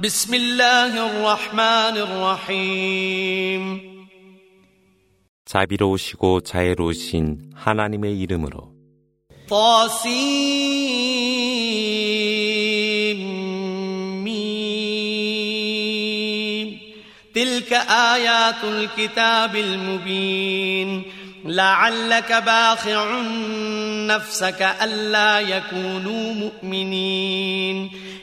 بسم الله الرحمن الرحيم 자비로우시고 자애로우신 하나님의 이름으로 طاسيم تلك آيات الكتاب المبين لعلك باخع نفسك ألا يكونوا مؤمنين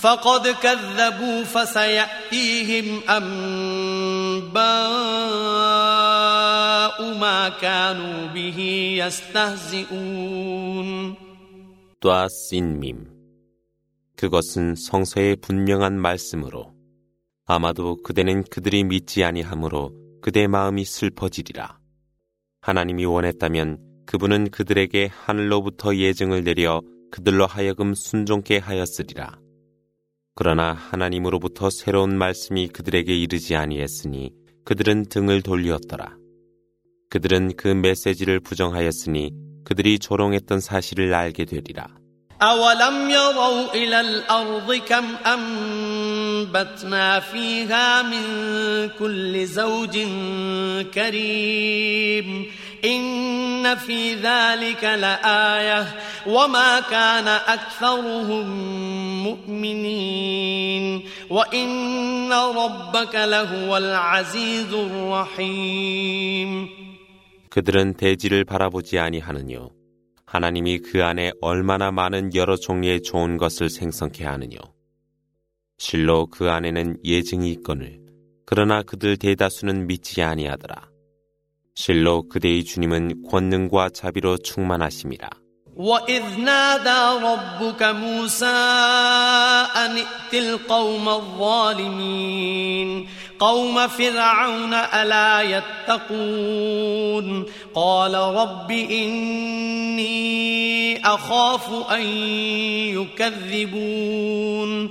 فقد كذبوا فسيأتيهم أنباء ما كانوا به يستهزئون 또아신밈 그것은 성서의 분명한 말씀으로 아마도 그대는 그들이 믿지 아니하므로 그대 마음이 슬퍼지리라. 하나님이 원했다면 그분은 그들에게 하늘로부터 예증을 내려 그들로 하여금 순종케 하였으리라. 그러나 하나님으로부터 새로운 말씀이 그들에게 이르지 아니했으니 그들은 등을 돌리었더라. 그들은 그 메시지를 부정하였으니 그들이 조롱했던 사실을 알게 되리라. أولم يروا إلى الأرض كم أنبتنا فيها من كل زوج كريم إن في ذلك لآية وما كان أكثرهم مؤمنين وإن ربك لهو العزيز الرحيم 그들은 대지를 바라보지 아니하느뇨. 하나님이 그 안에 얼마나 많은 여러 종류의 좋은 것을 생성케 하느뇨. 실로 그 안에는 예증이 있거늘 그러나 그들 대다수는 믿지 아니하더라. 실로 그대의 주님은 권능과 자비로 충만하심이라. وإذ نادى ربك موسى أن ائت القوم الظالمين قوم فرعون ألا يتقون قال رب إني أخاف أن يكذبون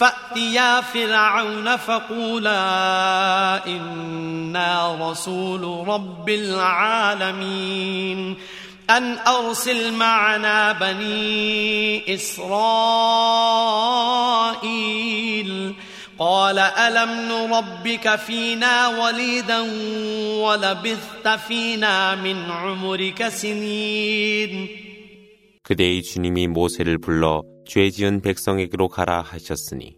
فأتيا فرعون فقولا إنا رسول رب العالمين أن أرسل معنا بني إسرائيل قال ألم نربك فينا وليدا ولبثت فينا من عمرك سنين 그대의 주님이 모세를 불러 죄 지은 백성에게로 가라 하셨으니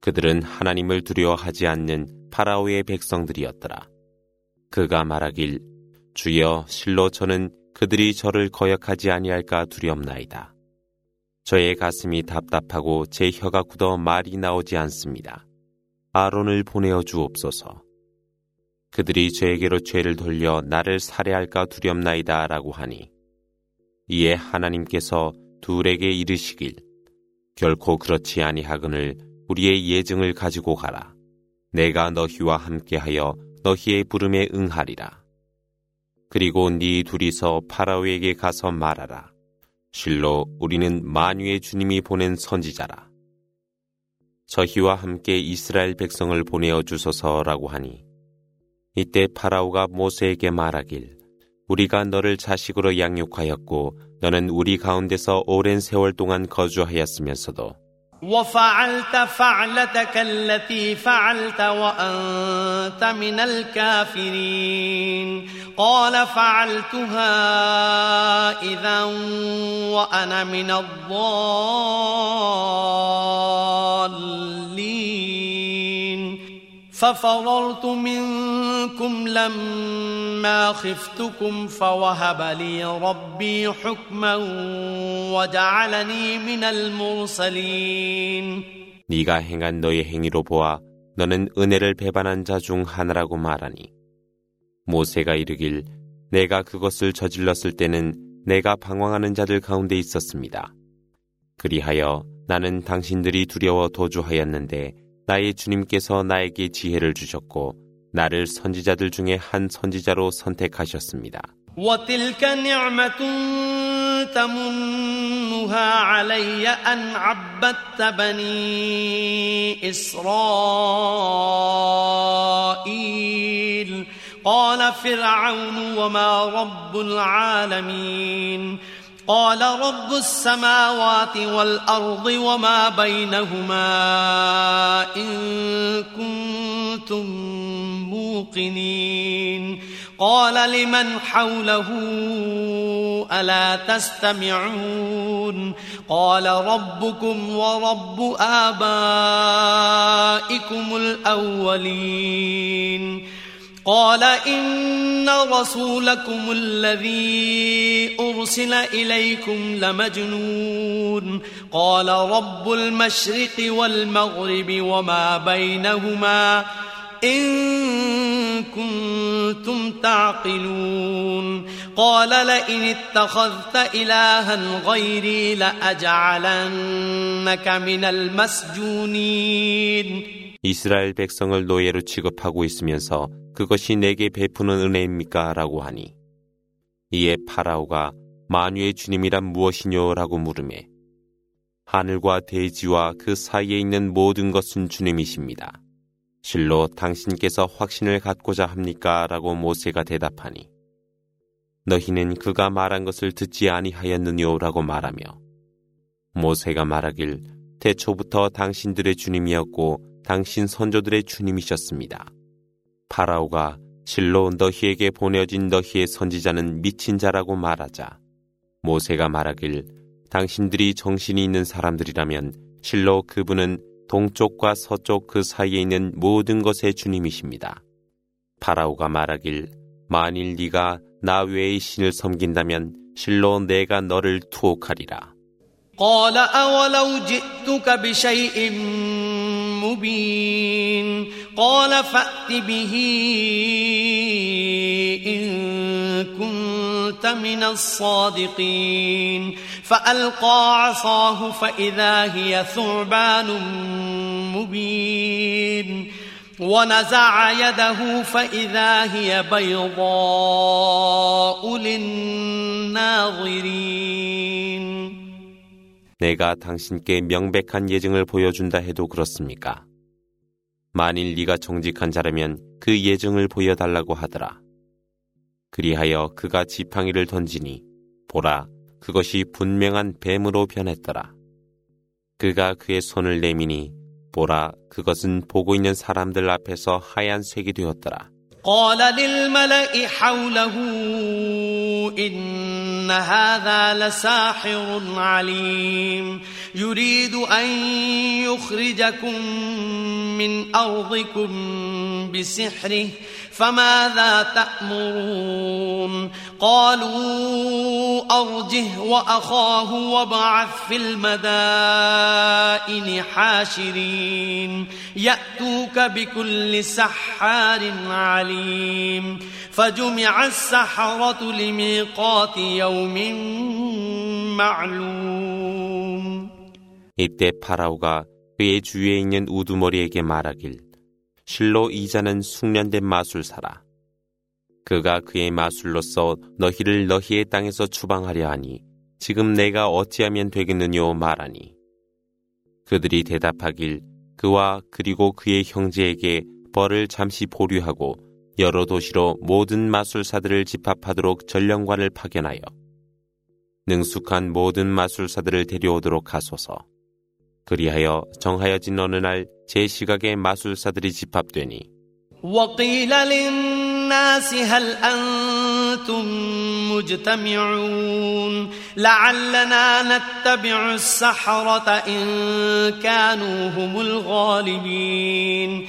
그들은 하나님을 두려워하지 않는 파라오의 백성들이었더라. 그가 말하길 주여 실로 저는 그들이 저를 거역하지 아니할까 두렵나이다. 저의 가슴이 답답하고 제 혀가 굳어 말이 나오지 않습니다. 아론을 보내어 주옵소서. 그들이 저에게로 죄를 돌려 나를 살해할까 두렵나이다 라고 하니 이에 하나님께서 둘에게 이르시길 결코 그렇지 아니하거늘 우리의 예증을 가지고 가라. 내가 너희와 함께하여 너희의 부름에 응하리라. 그리고 네 둘이서 파라오에게 가서 말하라. 실로 우리는 만유의 주님이 보낸 선지자라. 저희와 함께 이스라엘 백성을 보내어 주소서라고 하니 이때 파라오가 모세에게 말하길 우리가 너를 자식으로 양육하였고 너는 우리 가운데서 오랜 세월 동안 거주하였으면서도 ففررت منكم لما خفتكم فوهب لي ربي حكما وجعلني من المرسلين 네가 행한 너의 행위로 보아 너는 은혜를 배반한 자 중 하나라고 말하니 모세가 이르길 내가 그것을 저질렀을 때는 내가 방황하는 자들 가운데 있었습니다. 그리하여 나는 당신들이 두려워 도주하였는데 나의 주님께서 나에게 지혜를 주셨고 나를 선지자들 중에 한 선지자로 선택하셨습니다. وتلك نعمة تمنها علي أن عبدت بني إسرائيل قال فرعون وما رب العالمين قال رب السماوات والأرض وما بينهما إن كنتم موقنين. قال لمن حوله ألا تستمعون؟ قال ربكم ورب آبائكم الأولين. قال إن رسولكم الذي أرسل إليكم لمجنون. قال رب المشرق والمغرب وما بينهما إن كنتم تعقلون. قال لئن اتخذت إلها غيري لأجعلنك من المسجونين. 이스라엘 백성을 노예로 취급하고 있으면서 그것이 내게 베푸는 은혜입니까? 라고 하니 이에 파라오가 만유의 주님이란 무엇이뇨? 라고 물음에 하늘과 대지와 그 사이에 있는 모든 것은 주님이십니다. 실로 당신께서 확신을 갖고자 합니까? 라고 모세가 대답하니 너희는 그가 말한 것을 듣지 아니하였느뇨? 라고 말하며 모세가 말하길 태초부터 당신들의 주님이었고 당신 선조들의 주님이셨습니다. 파라오가 실로 너희에게 보내진 너희의 선지자는 미친 자라고 말하자 모세가 말하길 당신들이 정신이 있는 사람들이라면 실로 그분은 동쪽과 서쪽 그 사이에 있는 모든 것의 주님이십니다. 파라오가 말하길 만일 네가 나 외의 신을 섬긴다면 실로 내가 너를 투옥하리라. مبين. قال فأت به إن كنت من الصادقين. فألقى عصاه فإذا هي ثعبان مبين. ونزع يده فإذا هي بيضاء للناظرين. 내가 당신께 명백한 예증을 보여준다 해도 그렇습니까? 만일 네가 정직한 자라면 그 예증을 보여달라고 하더라. 그리하여 그가 지팡이를 던지니 보라 그것이 분명한 뱀으로 변했더라. 그가 그의 손을 내미니 보라 그것은 보고 있는 사람들 앞에서 하얀색이 되었더라. قال للملأ حوله إن هذا لساحر عليم. يريد أن يخرجكم من أرضكم بسحره فماذا تأمرون؟ قالوا أرجه وأخاه وابعث في المدائن حاشرين يأتوك بكل سحار عليم فجمع السحرة لميقات يوم معلوم 이때 파라오가 그의 주위에 있는 우두머리에게 말하길 실로 이자는 숙련된 마술사라. 그가 그의 마술로서 너희를 너희의 땅에서 추방하려 하니 지금 내가 어찌하면 되겠느뇨 말하니 그들이 대답하길 그와 그리고 그의 형제에게 벌을 잠시 보류하고 여러 도시로 모든 마술사들을 집합하도록 전령관을 파견하여 능숙한 모든 마술사들을 데려오도록 하소서. 그리하여 정하여진 어느 날 제 시각에 마술사들이 집합되니 للناس هل أنتم مجتمعون؟ لعلنا نتبع السحرة إن كانوا هم الغالبين.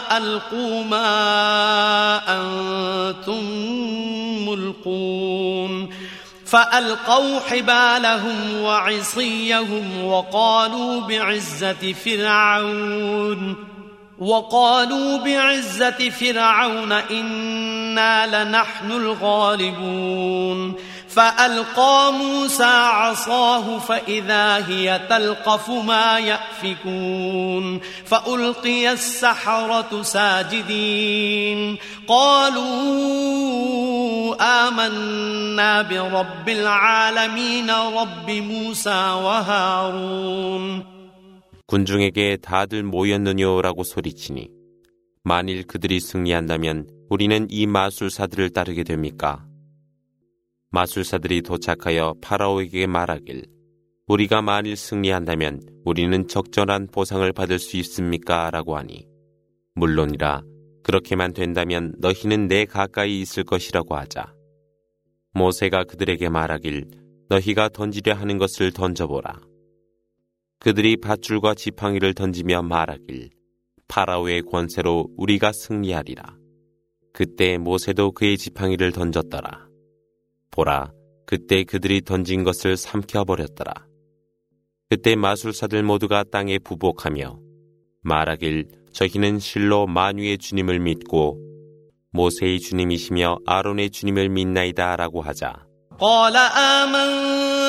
ألقوا ما أنتم ملقون. فألقوا حبالهم وعصيهم وقالوا بعزة فرعون. وقالوا بعزة فرعون إنا لنحن الغالبون. فألقى موسى عصاه فإذا هي تلقف ما يأفكون فألقي السحرة ساجدين قالوا آمنا برب العالمين رب موسى وهارون 군중에게 다들 모였느냐라고 소리치니 만일 그들이 승리한다면 우리는 이 마술사들을 따르게 됩니까? 마술사들이 도착하여 파라오에게 말하길 우리가 만일 승리한다면 우리는 적절한 보상을 받을 수 있습니까? 라고 하니 물론이라 그렇게만 된다면 너희는 내 가까이 있을 것이라고 하자. 모세가 그들에게 말하길 너희가 던지려 하는 것을 던져보라. 그들이 밧줄과 지팡이를 던지며 말하길 파라오의 권세로 우리가 승리하리라. 그때 모세도 그의 지팡이를 던졌더라. 보라, 그때 그들이 던진 것을 삼켜버렸더라. 그때 마술사들 모두가 땅에 부복하며 말하길 저희는 실로 만유의 주님을 믿고 모세의 주님이시며 아론의 주님을 믿나이다 라고 하자.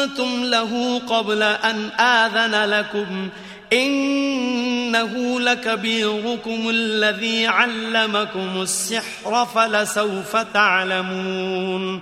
آمنتم له قبل أن آذن لكم إنه لكبيركم الذي علمكم السحر فلسوف تعلمون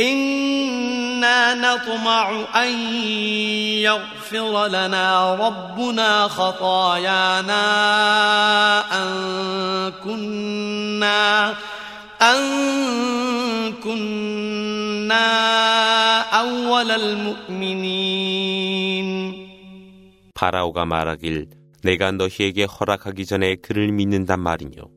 إنا نطمع أن يغفر لنا ربنا خطايانا أن كنا أن كنا أول المؤمنين 파라오가 말하길 내가 너희에게 허락하기 전에 그를 믿는단 말이뇨.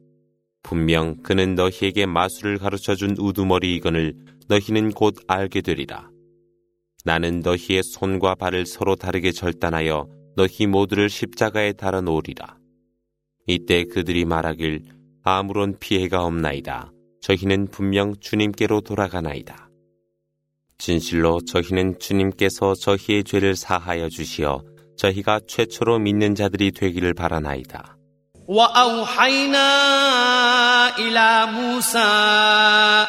분명 그는 너희에게 마술을 가르쳐 준 우두머리이거늘 너희는 곧 알게 되리라. 나는 너희의 손과 발을 서로 다르게 절단하여 너희 모두를 십자가에 달아 놓으리라. 이때 그들이 말하길 아무런 피해가 없나이다. 저희는 분명 주님께로 돌아가나이다. 진실로 저희는 주님께서 저희의 죄를 사하여 주시어 저희가 최초로 믿는 자들이 되기를 바라나이다. إلى موسى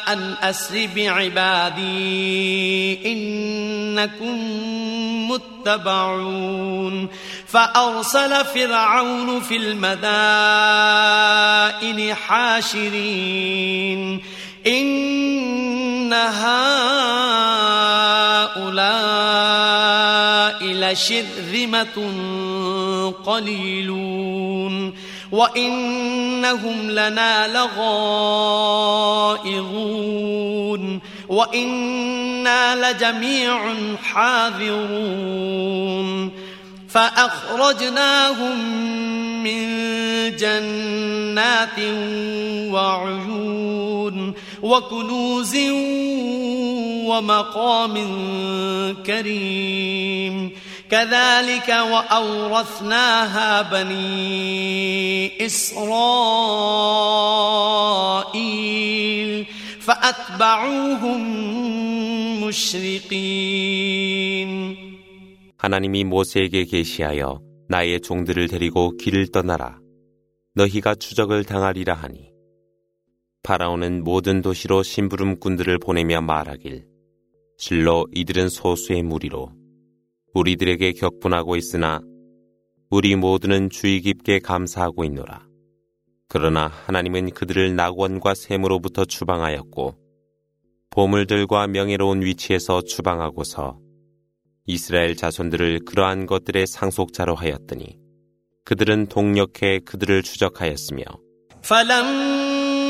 أن أسر بعبادي إنكم متبعون. فأرسل فرعون في المدائن حاشرين. إن هؤلاء لشرذمة قليلون. وإنهم لنا لغائظون وإنا لجميع حاذرون فأخرجناهم من جنات وعيون وكنوز ومقام كريم كذلك وأورثناها بني إسرائيل فأتبعوهم مشرقين 하나님이 모세에게 계시하여 나의 종들을 데리고 길을 떠나라. 너희가 추적을 당하리라 하니. 파라오는 모든 도시로 심부름꾼들을 보내며 말하길. 실로 이들은 소수의 무리로 우리들에게 격분하고 있으나 우리 모두는 주의 깊게 감사하고 있노라. 그러나 하나님은 그들을 낙원과 샘으로부터 추방하였고 보물들과 명예로운 위치에서 추방하고서 이스라엘 자손들을 그러한 것들의 상속자로 하였더니 그들은 동력해 그들을 추적하였으며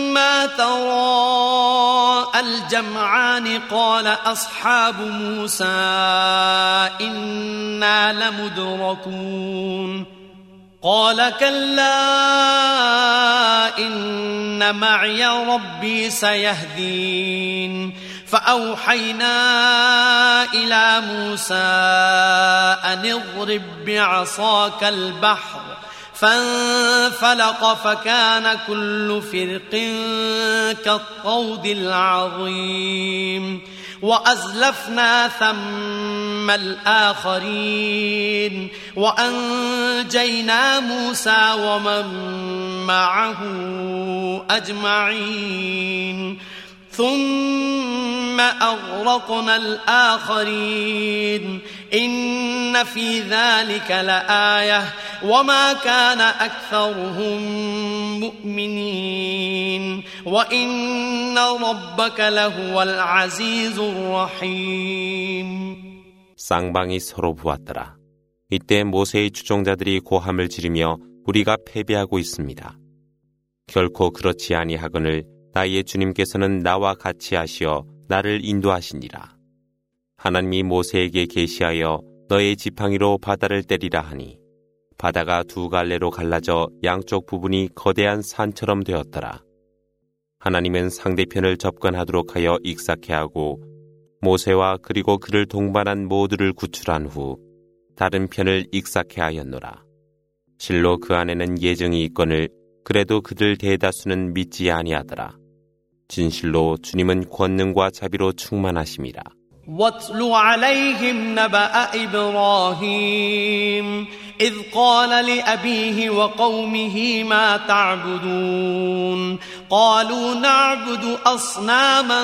فلما تراءى الجمعان قال أصحاب موسى إنا لمدركون. قال كلا إن معي ربي سيهدين. فأوحينا إلى موسى أن اضرب بعصاك البحر فانفلق فكان كل فرق كالطود العظيم وأزلفنا ثم الآخرين وأنجينا موسى ومن معه أجمعين ثم أغرقنا الآخرين إن في ذلك لآية وما كان أكثرهم مؤمنين وإن ربك لهو العزيز الرحيم 쌍방이 서로 보았더라. 이때 모세의 추종자들이 고함을 지르며 우리가 패배하고 있습니다. 결코 그렇지 아니하거늘 나의 주님께서는 나와 같이 하시어 나를 인도하시니라. 하나님이 모세에게 계시하여 너의 지팡이로 바다를 때리라 하니 바다가 두 갈래로 갈라져 양쪽 부분이 거대한 산처럼 되었더라. 하나님은 상대편을 접근하도록 하여 익사케 하고 모세와 그리고 그를 동반한 모두를 구출한 후 다른 편을 익사케 하였노라. 실로 그 안에는 예정이 있거늘 그래도 그들 대다수는 믿지 아니하더라. 진실로 주님은 권능과 자비로 충만하심이라. واتل عليهم نبأ إبراهيم إذ قال لأبيه وقومه ما تعبدون قالوا نعبد أصناما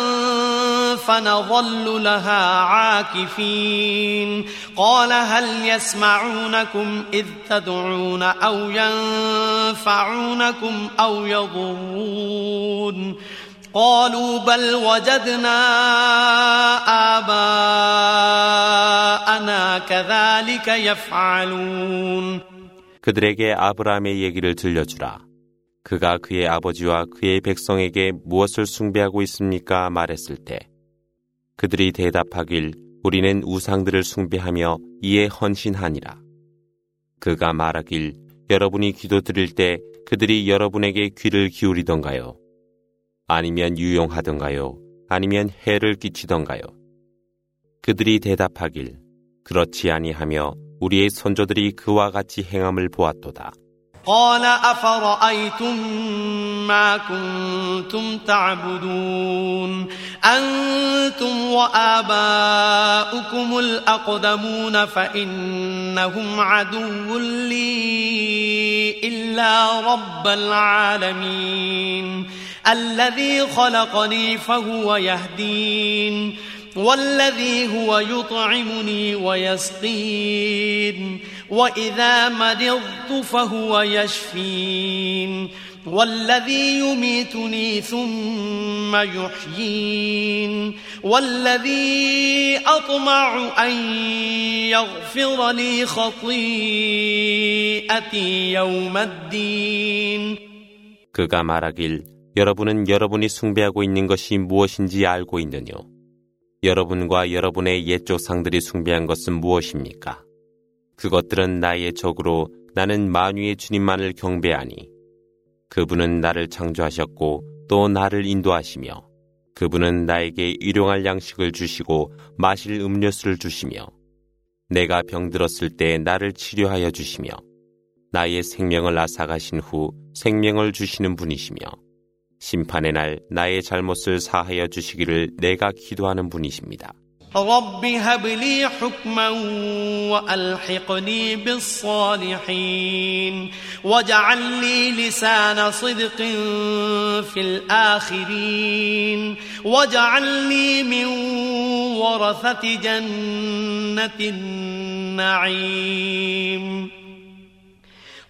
فنظل لها عاكفين قال هل يسمعونكم إذ تدعون أو ينفعونكم أو يضرون قالوا بل وجدنا آباءنا كذلك يفعلون 그들에게 아브라함의 얘기를 들려주라. 그가 그의 아버지와 그의 백성에게 무엇을 숭배하고 있습니까? 말했을 때 그들이 대답하길 우리는 우상들을 숭배하며 이에 헌신하니라. 그가 말하길 여러분이 기도 드릴 때 그들이 여러분에게 귀를 기울이던가요? 아니면 유용하던가요? 아니면 해를 끼치던가요? 그들이 대답하길 그렇지 아니하며 우리의 선조들이 그와 같이 행함을 보았도다. قال أفرأيتم ما كنتم تعبدون أنتم وآباؤكم الأقدمون فإنهم عدو لي إلا رب العالمين الذي خلقني فهو يهدين والذي هو يطعمني ويسقين وإذا مرضت فهو يشفين والذي يميتني ثم يحيين والذي أطمع أن يغفر لي خطيئتي يوم الدين 그가 말하길 여러분은 여러분이 숭배하고 있는 것이 무엇인지 알고 있느뇨? 여러분과 여러분의 옛 조상들이 숭배한 것은 무엇입니까? 그것들은 나의 적으로 나는 만유의 주님만을 경배하니 그분은 나를 창조하셨고 또 나를 인도하시며 그분은 나에게 일용할 양식을 주시고 마실 음료수를 주시며 내가 병들었을 때 나를 치료하여 주시며 나의 생명을 앗아가신 후 생명을 주시는 분이시며 심판의 날 나의 잘못을 사하여 주시기를 내가 기도하는 분이십니다.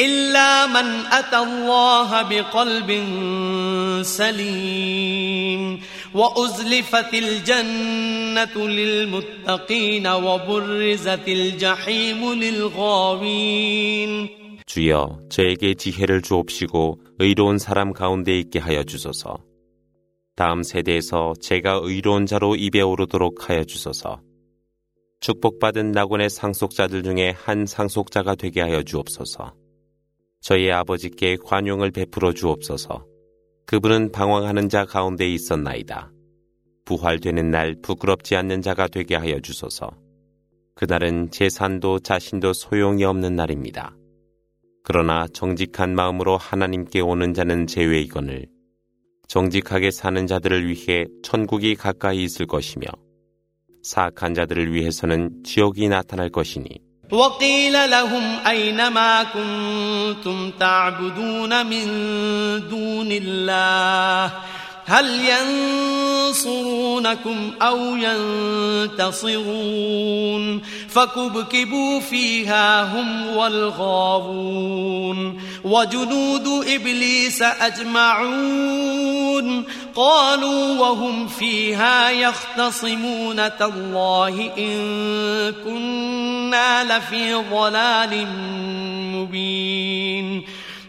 إلا من أتى الله بقلب سليم وأزلفت الجنة للمتقين وبرزت الجحيم للغاوين 주여 저에게 지혜를 주옵시고 의로운 사람 가운데 있게 하여 주소서. 다음 세대에서 제가 의로운 자로 입에 오르도록 하여 주소서. 축복받은 낙원의 상속자들 중에 한 상속자가 되게 하여 주옵소서. 저희 아버지께 관용을 베풀어 주옵소서. 그분은 방황하는 자 가운데 있었나이다. 부활되는 날 부끄럽지 않는 자가 되게 하여 주소서. 그날은 재산도 자신도 소용이 없는 날입니다. 그러나 정직한 마음으로 하나님께 오는 자는 제외이거늘 정직하게 사는 자들을 위해 천국이 가까이 있을 것이며 사악한 자들을 위해서는 지옥이 나타날 것이니 وقيل لهم أين ما كنتم تعبدون من دون الله هل ينصرونكم أو ينتصرون فكبكبوا فيها هم والغاوون وجنود إبليس أجمعون قالوا وهم فيها يختصمون تالله إن كنا لفي ضلال مبين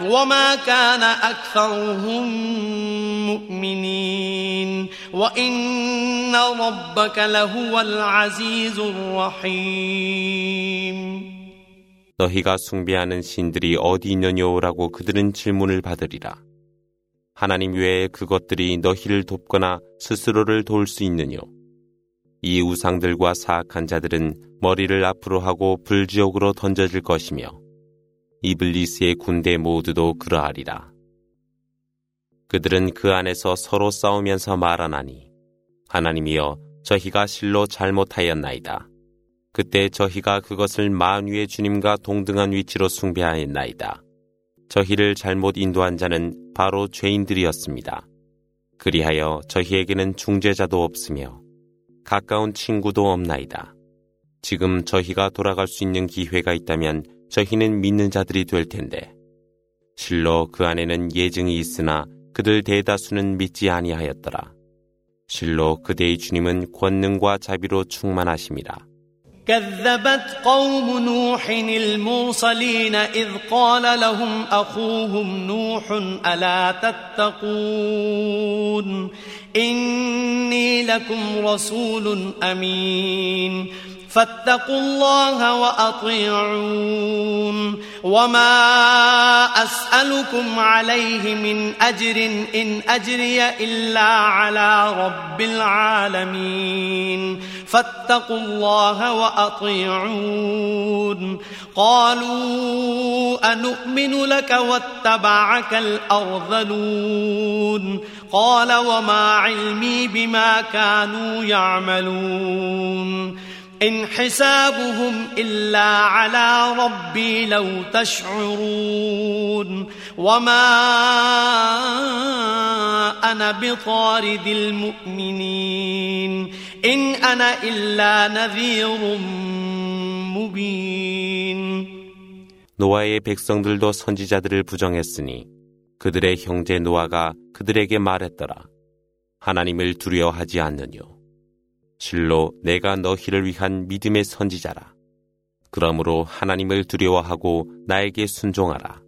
وما كان أكثرهم مؤمنين وإن ربك لهو العزيز الرحيم 너희가 숭배하는 신들이 어디 있느냐라고 그들은 질문을 받으리라. 하나님 외에 그것들이 너희를 돕거나 스스로를 도울 수 있느뇨. 이 우상들과 사악한 자들은 머리를 앞으로 하고 불지옥으로 던져질 것이며 이블리스의 군대 모두도 그러하리라. 그들은 그 안에서 서로 싸우면서 말하나니 하나님이여 저희가 실로 잘못하였나이다. 그때 저희가 그것을 만위의 주님과 동등한 위치로 숭배하였나이다. 저희를 잘못 인도한 자는 바로 죄인들이었습니다. 그리하여 저희에게는 중재자도 없으며 가까운 친구도 없나이다. 지금 저희가 돌아갈 수 있는 기회가 있다면 저희는 믿는 자들이 될 텐데 실로 그 안에는 예증이 있으나 그들 대다수는 믿지 아니하였더라. 실로 그대의 주님은 권능과 자비로 충만하심이라. كذبت قوم نوح المرسلين إذ قال لهم أخوهم نوح ألا تتقون إني لكم رسول أمين فاتقوا الله وأطيعون. وما أسألكم عليه من أجر إن أجري إلا على رب العالمين. فاتقوا الله وأطيعون. قالوا أنؤمن لك واتبعك الأرذلون. قال وما علمي بما كانوا يعملون. إن حسابهم إلا على ربي لو تشعرون وما أنا بطارد المؤمنين إن أنا إلا نذير مبين 노아의 백성들도 선지자들을 부정했으니 그들의 형제 노아가 그들에게 말했더라. 하나님을 두려워하지 않느뇨. 실로 내가 너희를 위한 믿음의 선지자라. 그러므로 하나님을 두려워하고 나에게 순종하라.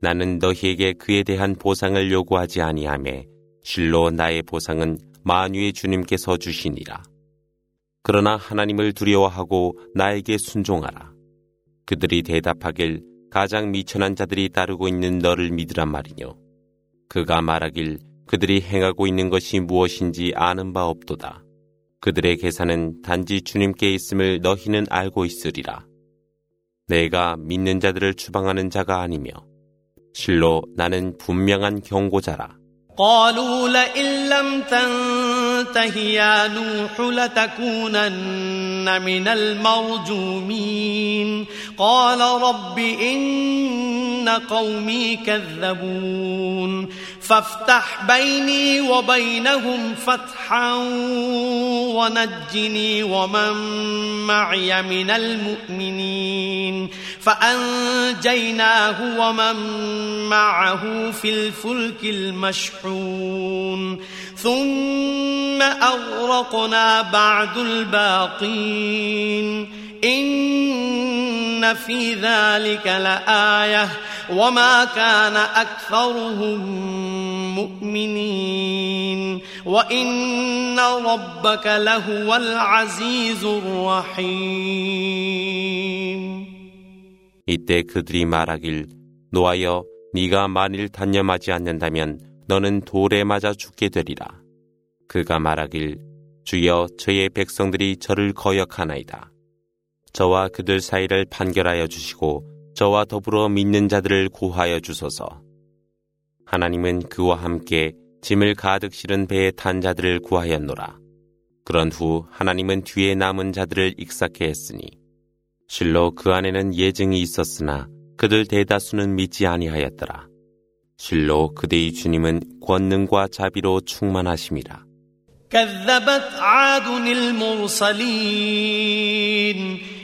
나는 너희에게 그에 대한 보상을 요구하지 아니하매 실로 나의 보상은 만유의 주님께서 주시니라. 그러나 하나님을 두려워하고 나에게 순종하라. 그들이 대답하길 가장 미천한 자들이 따르고 있는 너를 믿으란 말이뇨. 그가 말하길 그들이 행하고 있는 것이 무엇인지 아는 바 없도다. 그들의 계산은 단지 주님께 있음을 너희는 알고 있으리라. 내가 믿는 자들을 추방하는 자가 아니며 실로 나는 분명한 경고자라. قالوا لئن لم تنته يا نوح لتكونن من المرجومين قال رب إن قومي كذبون فافتح بيني وبينهم فتحا ونجني ومن معي من المؤمنين فأنجيناه ومن معه في الفلك المشحون ثم أغرقنا بعد الباقين إن في ذلك لآية وما كان أكثرهم مؤمنين وإن ربك لهو العزيز الرحيم 이때 그들이 말하길 노하여 네가 만일 단념하지 않는다면 너는 돌에 맞아 죽게 되리라. 그가 말하길 주여 저의 백성들이 저를 거역하나이다. 저와 그들 사이를 판결하여 주시고 저와 더불어 믿는 자들을 구하여 주소서. 하나님은 그와 함께 짐을 가득 실은 배에 탄 자들을 구하였노라. 그런 후 하나님은 뒤에 남은 자들을 익사케 했으니 실로 그 안에는 예증이 있었으나 그들 대다수는 믿지 아니하였더라. 실로 그대의 주님은 권능과 자비로 충만하심이라. كذبت عاد المرسلين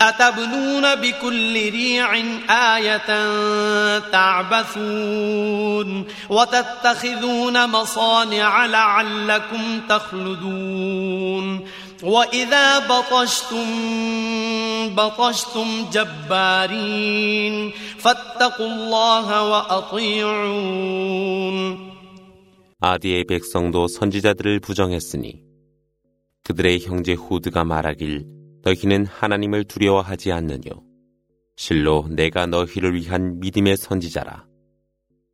أتبنون بكل ريع آية تعبثون وتتخذون مصانع لعلكم تخلدون وإذا بطشتم بطشتم جبارين فاتقوا الله وأطيعون 아디의 백성도 선지자들을 부정했으니 그들의 형제 후드가 말하길 너희는 하나님을 두려워하지 않느뇨. 실로 내가 너희를 위한 믿음의 선지자라.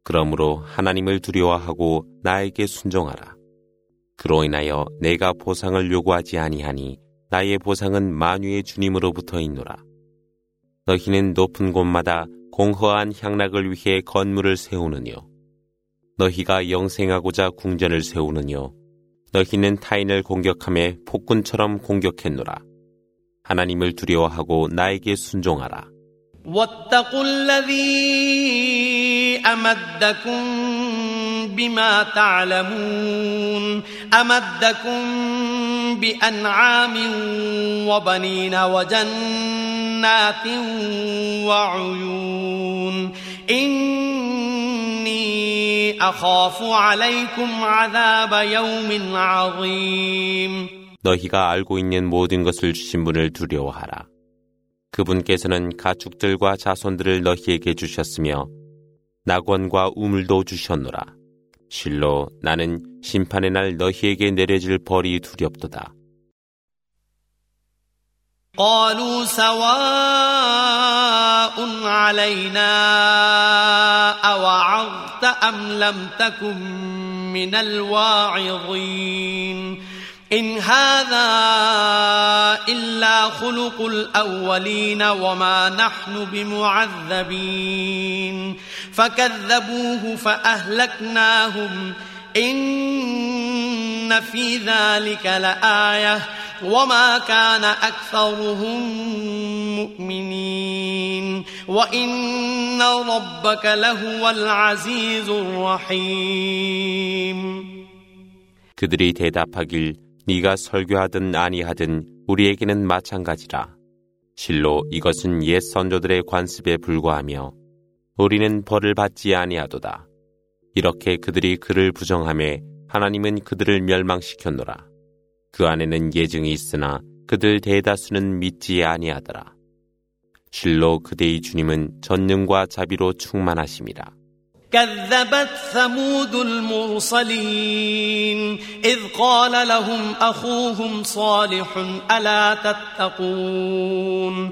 그러므로 하나님을 두려워하고 나에게 순종하라. 그로 인하여 내가 보상을 요구하지 아니하니 나의 보상은 만유의 주님으로부터 있노라. 너희는 높은 곳마다 공허한 향락을 위해 건물을 세우느뇨. 너희가 영생하고자 궁전을 세우느뇨. 너희는 타인을 공격함에 폭군처럼 공격했노라. 하나님을 두려워하고 나에게 순종하라. واتقوا الذي أمدكم بما تعلمون أمدكم بأنعام وبنين وجنات وعيون إني أخاف عليكم عذاب يوم عظيم 너희가 알고 있는 모든 것을 주신 분을 두려워하라. 그분께서는 가축들과 자손들을 너희에게 주셨으며 낙원과 우물도 주셨노라. 실로 나는 심판의 날 너희에게 내려질 벌이 두렵도다. قالوا سواء علينا أوعظت أم لم تكن من الواعظين إن هذا إلا خلق الأولين وما نحن بمعذبين فكذبوه فأهلكناهم إن في ذلك لآية وما كان أكثرهم مؤمنين وإن ربك لهو العزيز الرحيم 그들이 대답하길 네가 설교하든 아니하든 우리에게는 마찬가지라. 실로 이것은 옛 선조들의 관습에 불과하며 우리는 벌을 받지 아니하도다. 이렇게 그들이 그를 부정함에 하나님은 그들을 멸망시켰노라. 그 안에는 예증이 있으나 그들 대다수는 믿지 아니하더라. 실로 그대의 주님은 전능과 자비로 충만하심이라. كذبت ثمود المرسلين إذ قال لهم أخوهم صالح ألا تتقون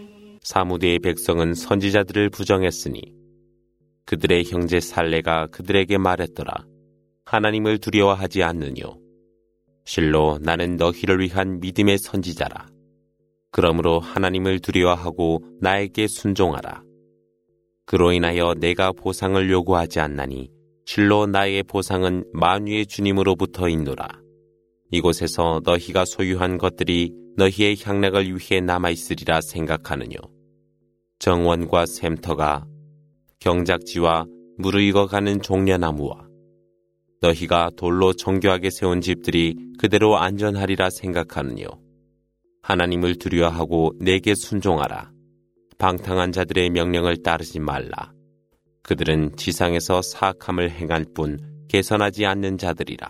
사무대의 백성은 선지자들을 부정했으니 그들의 형제 살레가 그들에게 말했더라. 하나님을 두려워하지 않느뇨. 실로 나는 너희를 위한 믿음의 선지자라. 그러므로 하나님을 두려워하고 나에게 순종하라. 그로 인하여 내가 보상을 요구하지 않나니 실로 나의 보상은 만유의 주님으로부터 있노라. 이곳에서 너희가 소유한 것들이 너희의 향락을 위해 남아있으리라 생각하느뇨. 정원과 샘터가 경작지와 무르익어가는 종려나무와 너희가 돌로 정교하게 세운 집들이 그대로 안전하리라 생각하느뇨. 하나님을 두려워하고 내게 순종하라. 방탕한 자들의 명령을 따르지 말라. 그들은 지상에서 사악함을 행할 뿐 개선하지 않는 자들이라.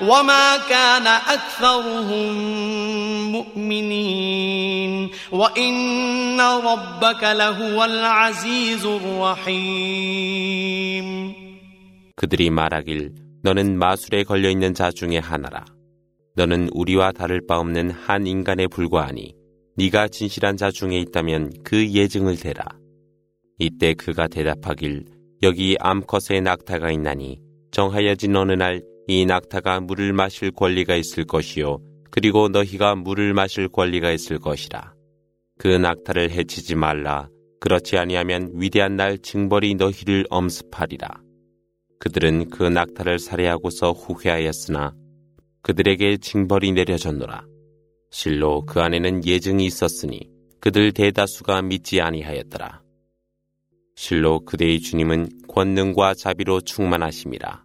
وما كان أكثرهم مؤمنين وإن ربك لهو العزيز الرحيم 그들이 말하길 너는 마술에 걸려 있는 자 중에 하나라. 너는 우리와 다를 바 없는 한 인간에 불과하니 네가 진실한 자 중에 있다면 그 예증을 대라. 이때 그가 대답하길 여기 암컷의 낙타가 있나니 정하여진 어느 날 이 낙타가 물을 마실 권리가 있을 것이요 그리고 너희가 물을 마실 권리가 있을 것이라. 그 낙타를 해치지 말라. 그렇지 아니하면 위대한 날 징벌이 너희를 엄습하리라. 그들은 그 낙타를 살해하고서 후회하였으나 그들에게 징벌이 내려졌노라. 실로 그 안에는 예증이 있었으니 그들 대다수가 믿지 아니하였더라. 실로 그대의 주님은 권능과 자비로 충만하심이라.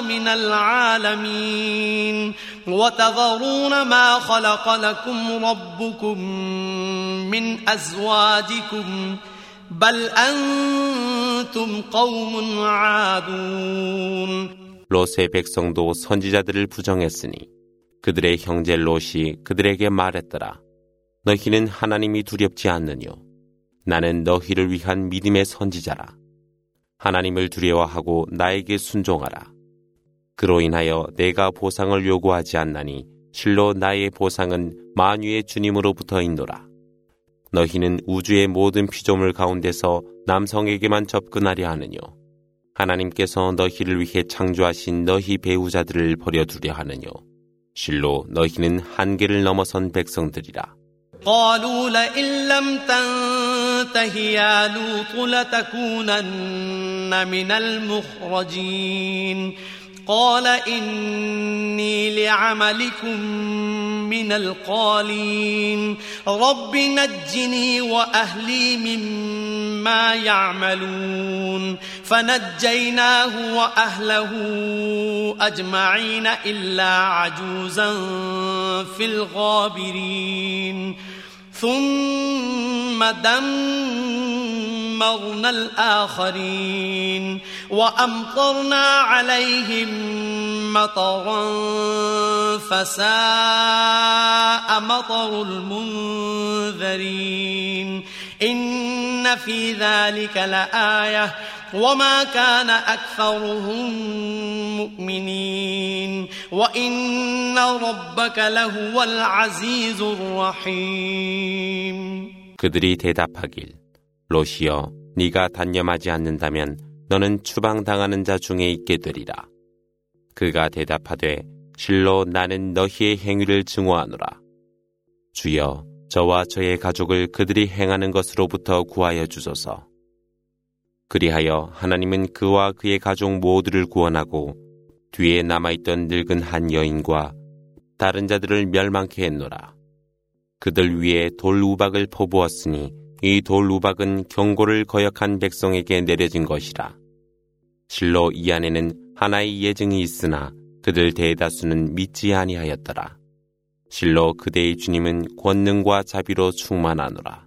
من العالمين وتذرون ما خلق لكم ربكم من أزواجكم بل أنتم قوم عادون 롯의 백성도 선지자들을 부정했으니 그들의 형제 롯이 그들에게 말했더라. 너희는 하나님이 두렵지 않느뇨. 나는 너희를 위한 믿음의 선지자라. 하나님을 두려워하고 나에게 순종하라. 그로 인하여 내가 보상을 요구하지 않나니 실로 나의 보상은 만유의 주님으로부터 인노라. 너희는 우주의 모든 피조물 가운데서 남성에게만 접근하려 하느뇨. 하나님께서 너희를 위해 창조하신 너희 배우자들을 버려두려 하느뇨. 실로 너희는 한계를 넘어선 백성들이라. قالوا لئن لم تنته يا لوط لتكونن من المخرجين قال إني لعملكم من القالين. رب نجني وأهلي مما يعملون. فنجيناه وأهله أجمعين إلا عجوزا في الغابرين. ثم دمرنا الآخرين وأمطرنا عليهم مطرا فساء مطر المنذرين إن في ذلك لآية وما كان أكثرهم مؤمنين وإن ربك لهو العزيز الرحيم 그들이 대답하길 로시여 네가 단념하지 않는다면 너는 추방당하는 자 중에 있게 되리라. 그가 대답하되 실로 나는 너희의 행위를 증오하노라. 주여 저와 저의 가족을 그들이 행하는 것으로부터 구하여 주소서. 그리하여 하나님은 그와 그의 가족 모두를 구원하고 뒤에 남아있던 늙은 한 여인과 다른 자들을 멸망케 했노라. 그들 위에 돌 우박을 퍼부었으니 이 돌 우박은 경고를 거역한 백성에게 내려진 것이라. 실로 이 안에는 하나의 예증이 있으나 그들 대다수는 믿지 아니하였더라. 실로 그대의 주님은 권능과 자비로 충만하노라.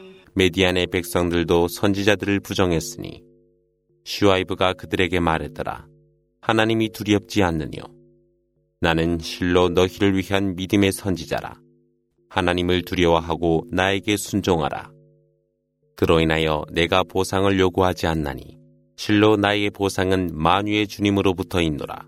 메디안의 백성들도 선지자들을 부정했으니 슈아이브가 그들에게 말했더라. 하나님이 두렵지 않느뇨. 나는 실로 너희를 위한 믿음의 선지자라. 하나님을 두려워하고 나에게 순종하라. 그로 인하여 내가 보상을 요구하지 않나니 실로 나의 보상은 만유의 주님으로부터 있노라.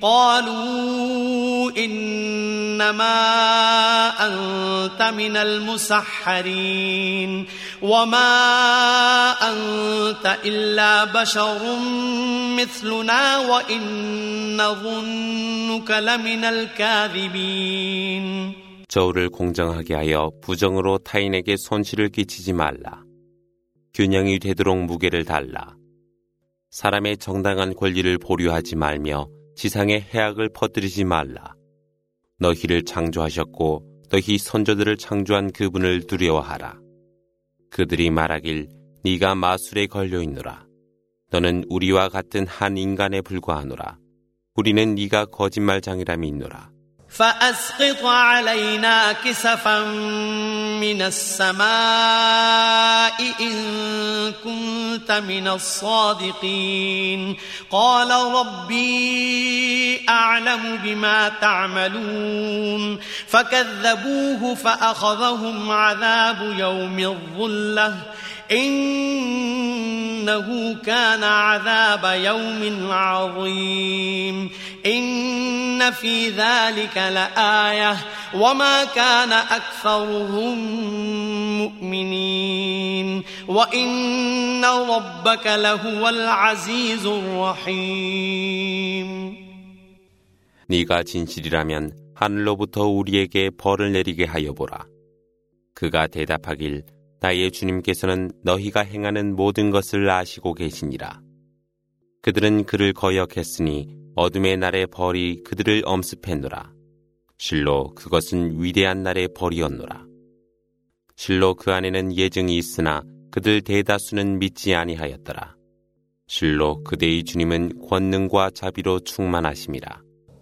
قالوا إنما أنت من المسحرين وما أنت إلا بشر مثلنا وإن ظنك لمن الكاذبين 저울을 공정하게 하여 부정으로 타인에게 손실을 끼치지 말라. 균형이 되도록 무게를 달라. 사람의 정당한 권리를 보류하지 말며 지상의 해악을 퍼뜨리지 말라. 너희를 창조하셨고 너희 선조들을 창조한 그분을 두려워하라. 그들이 말하길 네가 마술에 걸려 있노라. 너는 우리와 같은 한 인간에 불과하노라. 우리는 네가 거짓말장이라 믿노라. فأسقط علينا كسفا من السماء إن كنت من الصادقين. قال ربي أعلم بما تعملون. فكذبوه فأخذهم عذاب يوم الظلة. إنه كان عذاب يوم عظيم إن في ذلك لآية وما كان أكثرهم مؤمنين وإن ربك لهو العزيز الرحيم 네가 진실이라면 하늘로부터 우리에게 벌을 내리게 하여 보라. 그가 대답하길 나의 주님께서는 너희가 행하는 모든 것을 아시고 계시니라. 그들은 그를 거역했으니 어둠의 날의 벌이 그들을 엄습했노라. 실로 그것은 위대한 날의 벌이었노라. 실로 그 안에는 예증이 있으나 그들 대다수는 믿지 아니하였더라. 실로 그대의 주님은 권능과 자비로 충만하심이라.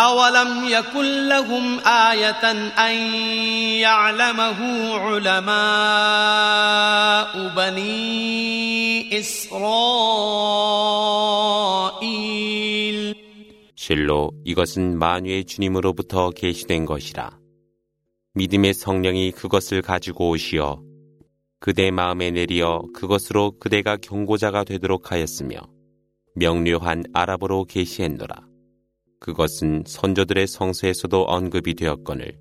أولم يكن لهم آية أن يعلمه علماء بني إسرائيل 실로 이것은 만유의 주님으로부터 계시된 것이라. 믿음의 성령이 그것을 가지고 오시어 그대 마음에 내리어 그것으로 그대가 경고자가 되도록 하였으며 명료한 아랍어로 계시했노라. 그것은 선조들의 성서에서도 언급이 되었거늘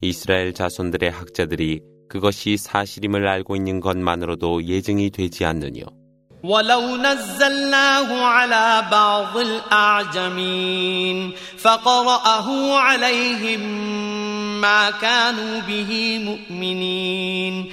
이스라엘 자손들의 학자들이 그것이 사실임을 알고 있는 것만으로도 예증이 되지 않느뇨. ولو نزلناه على بعض الأعجمين فقرأه عليهم ما كانوا به مؤمنين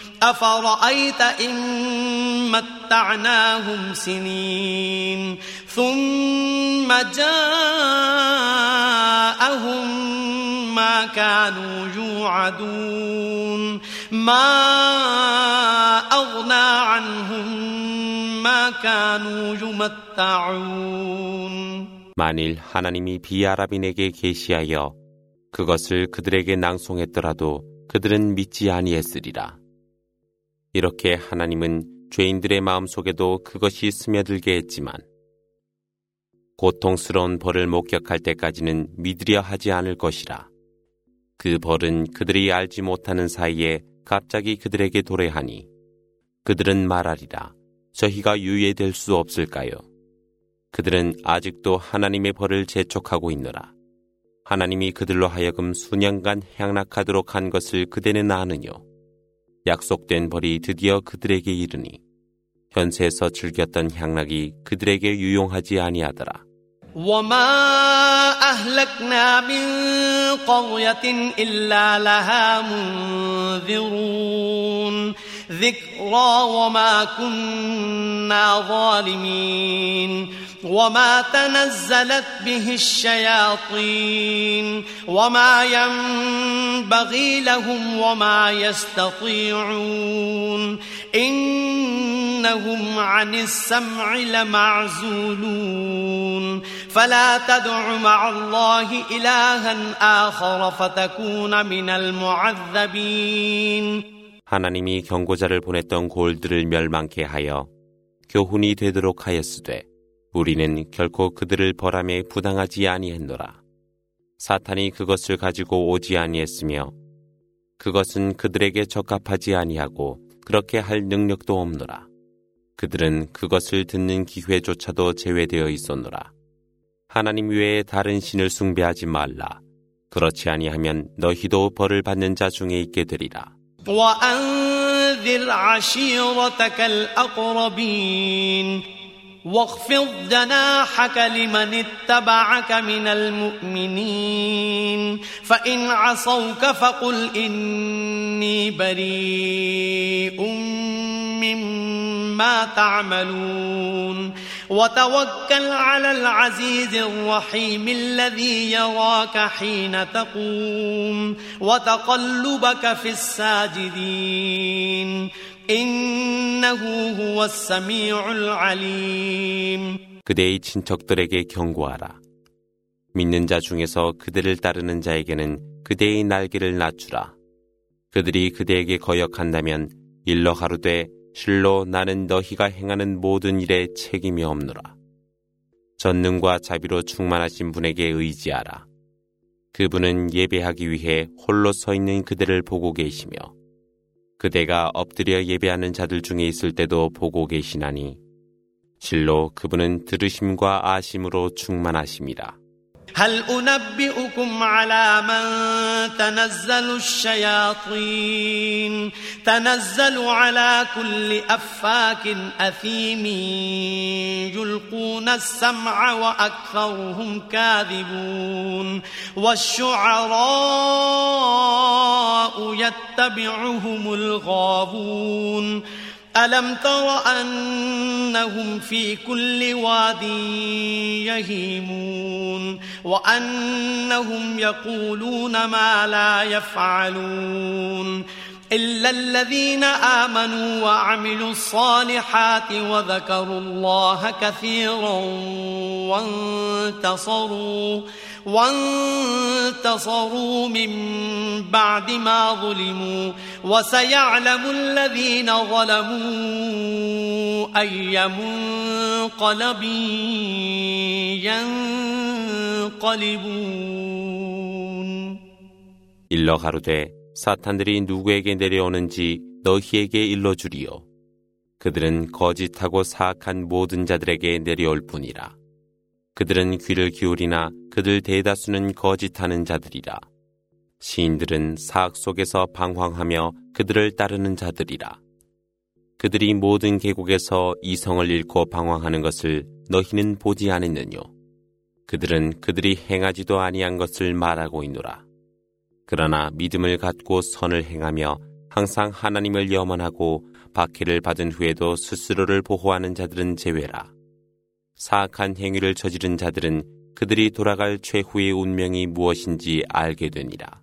أفرأيت إن متعناهم سنين ثم جاءهم ما كانوا يوعدون ما أغنى عنهم ما كانوا يمتعون 만일 하나님이 비아랍인에게 계시하여 그것을 그들에게 낭송했더라도 그들은 믿지 아니했으리라. 이렇게 하나님은 죄인들의 마음속에도 그것이 스며들게 했지만 고통스러운 벌을 목격할 때까지는 믿으려 하지 않을 것이라. 그 벌은 그들이 알지 못하는 사이에 갑자기 그들에게 도래하니 그들은 말하리라. 저희가 유예될 수 없을까요? 그들은 아직도 하나님의 벌을 재촉하고 있노라. 하나님이 그들로 하여금 수년간 향락하도록 한 것을 그대는 아느뇨. 약속된 벌이 드디어 그들에게 이르니 현세에서 즐겼던 향락이 그들에게 유용하지 아니하더라. وما أهلكنا من قرية إلا لها منذرون ذكرى وما كنا ظالمين وما تنزلت به الشياطين وما ينبغي لهم وما يستطيعون إنهم عن السمع لمعزولون فلا تدع مع الله إلها آخر فتكون من المعذبين 하나님이 경고자를 보냈던 골들을 멸망케 하여 교훈이 되도록 하였으되 우리는 결코 그들을 벌함에 부당하지 아니했노라. 사탄이 그것을 가지고 오지 아니했으며 그것은 그들에게 적합하지 아니하고 그렇게 할 능력도 없노라. 그들은 그것을 듣는 기회조차도 제외되어 있었노라. 하나님 외에 다른 신을 숭배하지 말라. 그렇지 아니하면 너희도 벌을 받는 자 중에 있게 되리라. وأنذر عشيرتك الأقربين واخفض جناحك لمن اتبعك من المؤمنين فإن عصوك فقل إني بريء مما تعملون وتوكل على العزيز الرحيم الذي يراك حين تقوم وتقلبك في الساجدين إنه هو السميع العليم 그대의 친척들에게 경고하라. 믿는 자 중에서 그들을 따르는 자에게는 그대의 날개를 낮추라. 그들이 그대에게 거역한다면 일러 가로되 실로 나는 너희가 행하는 모든 일에 책임이 없노라. 전능과 자비로 충만하신 분에게 의지하라. 그분은 예배하기 위해 홀로 서 있는 그들을 보고 계시며 그대가 엎드려 예배하는 자들 중에 있을 때도 보고 계시나니 실로 그분은 들으심과 아심으로 충만하심이라. هل أنبئكم على من تنزل الشياطين؟ تنزل على كل أفاك أثيم يلقون السمع وأكثرهم كاذبون والشعراء يتبعهم الغابون ألم تر أنهم في كل واد يهيمون وأنهم يقولون ما لا يفعلون إلا الذين آمنوا وعملوا الصالحات وذكروا الله كثيرا وانتصروا وانتصروا من بعد ما ظلموا وسيعلم الذين ظلموا أي منقلب ينقلبون 일러 가로되 사탄들이 누구에게 내려오는지 너희에게 일러주리요. 그들은 거짓하고 사악한 모든 자들에게 내려올 뿐이라. 그들은 귀를 기울이나 그들 대다수는 거짓하는 자들이라. 시인들은 사악 속에서 방황하며 그들을 따르는 자들이라. 그들이 모든 계곡에서 이성을 잃고 방황하는 것을 너희는 보지 않았느뇨. 그들은 그들이 행하지도 아니한 것을 말하고 있노라. 그러나 믿음을 갖고 선을 행하며 항상 하나님을 염원하고 박해를 받은 후에도 스스로를 보호하는 자들은 제외라. 사악한 행위를 저지른 자들은 그들이 돌아갈 최후의 운명이 무엇인지 알게 되니라.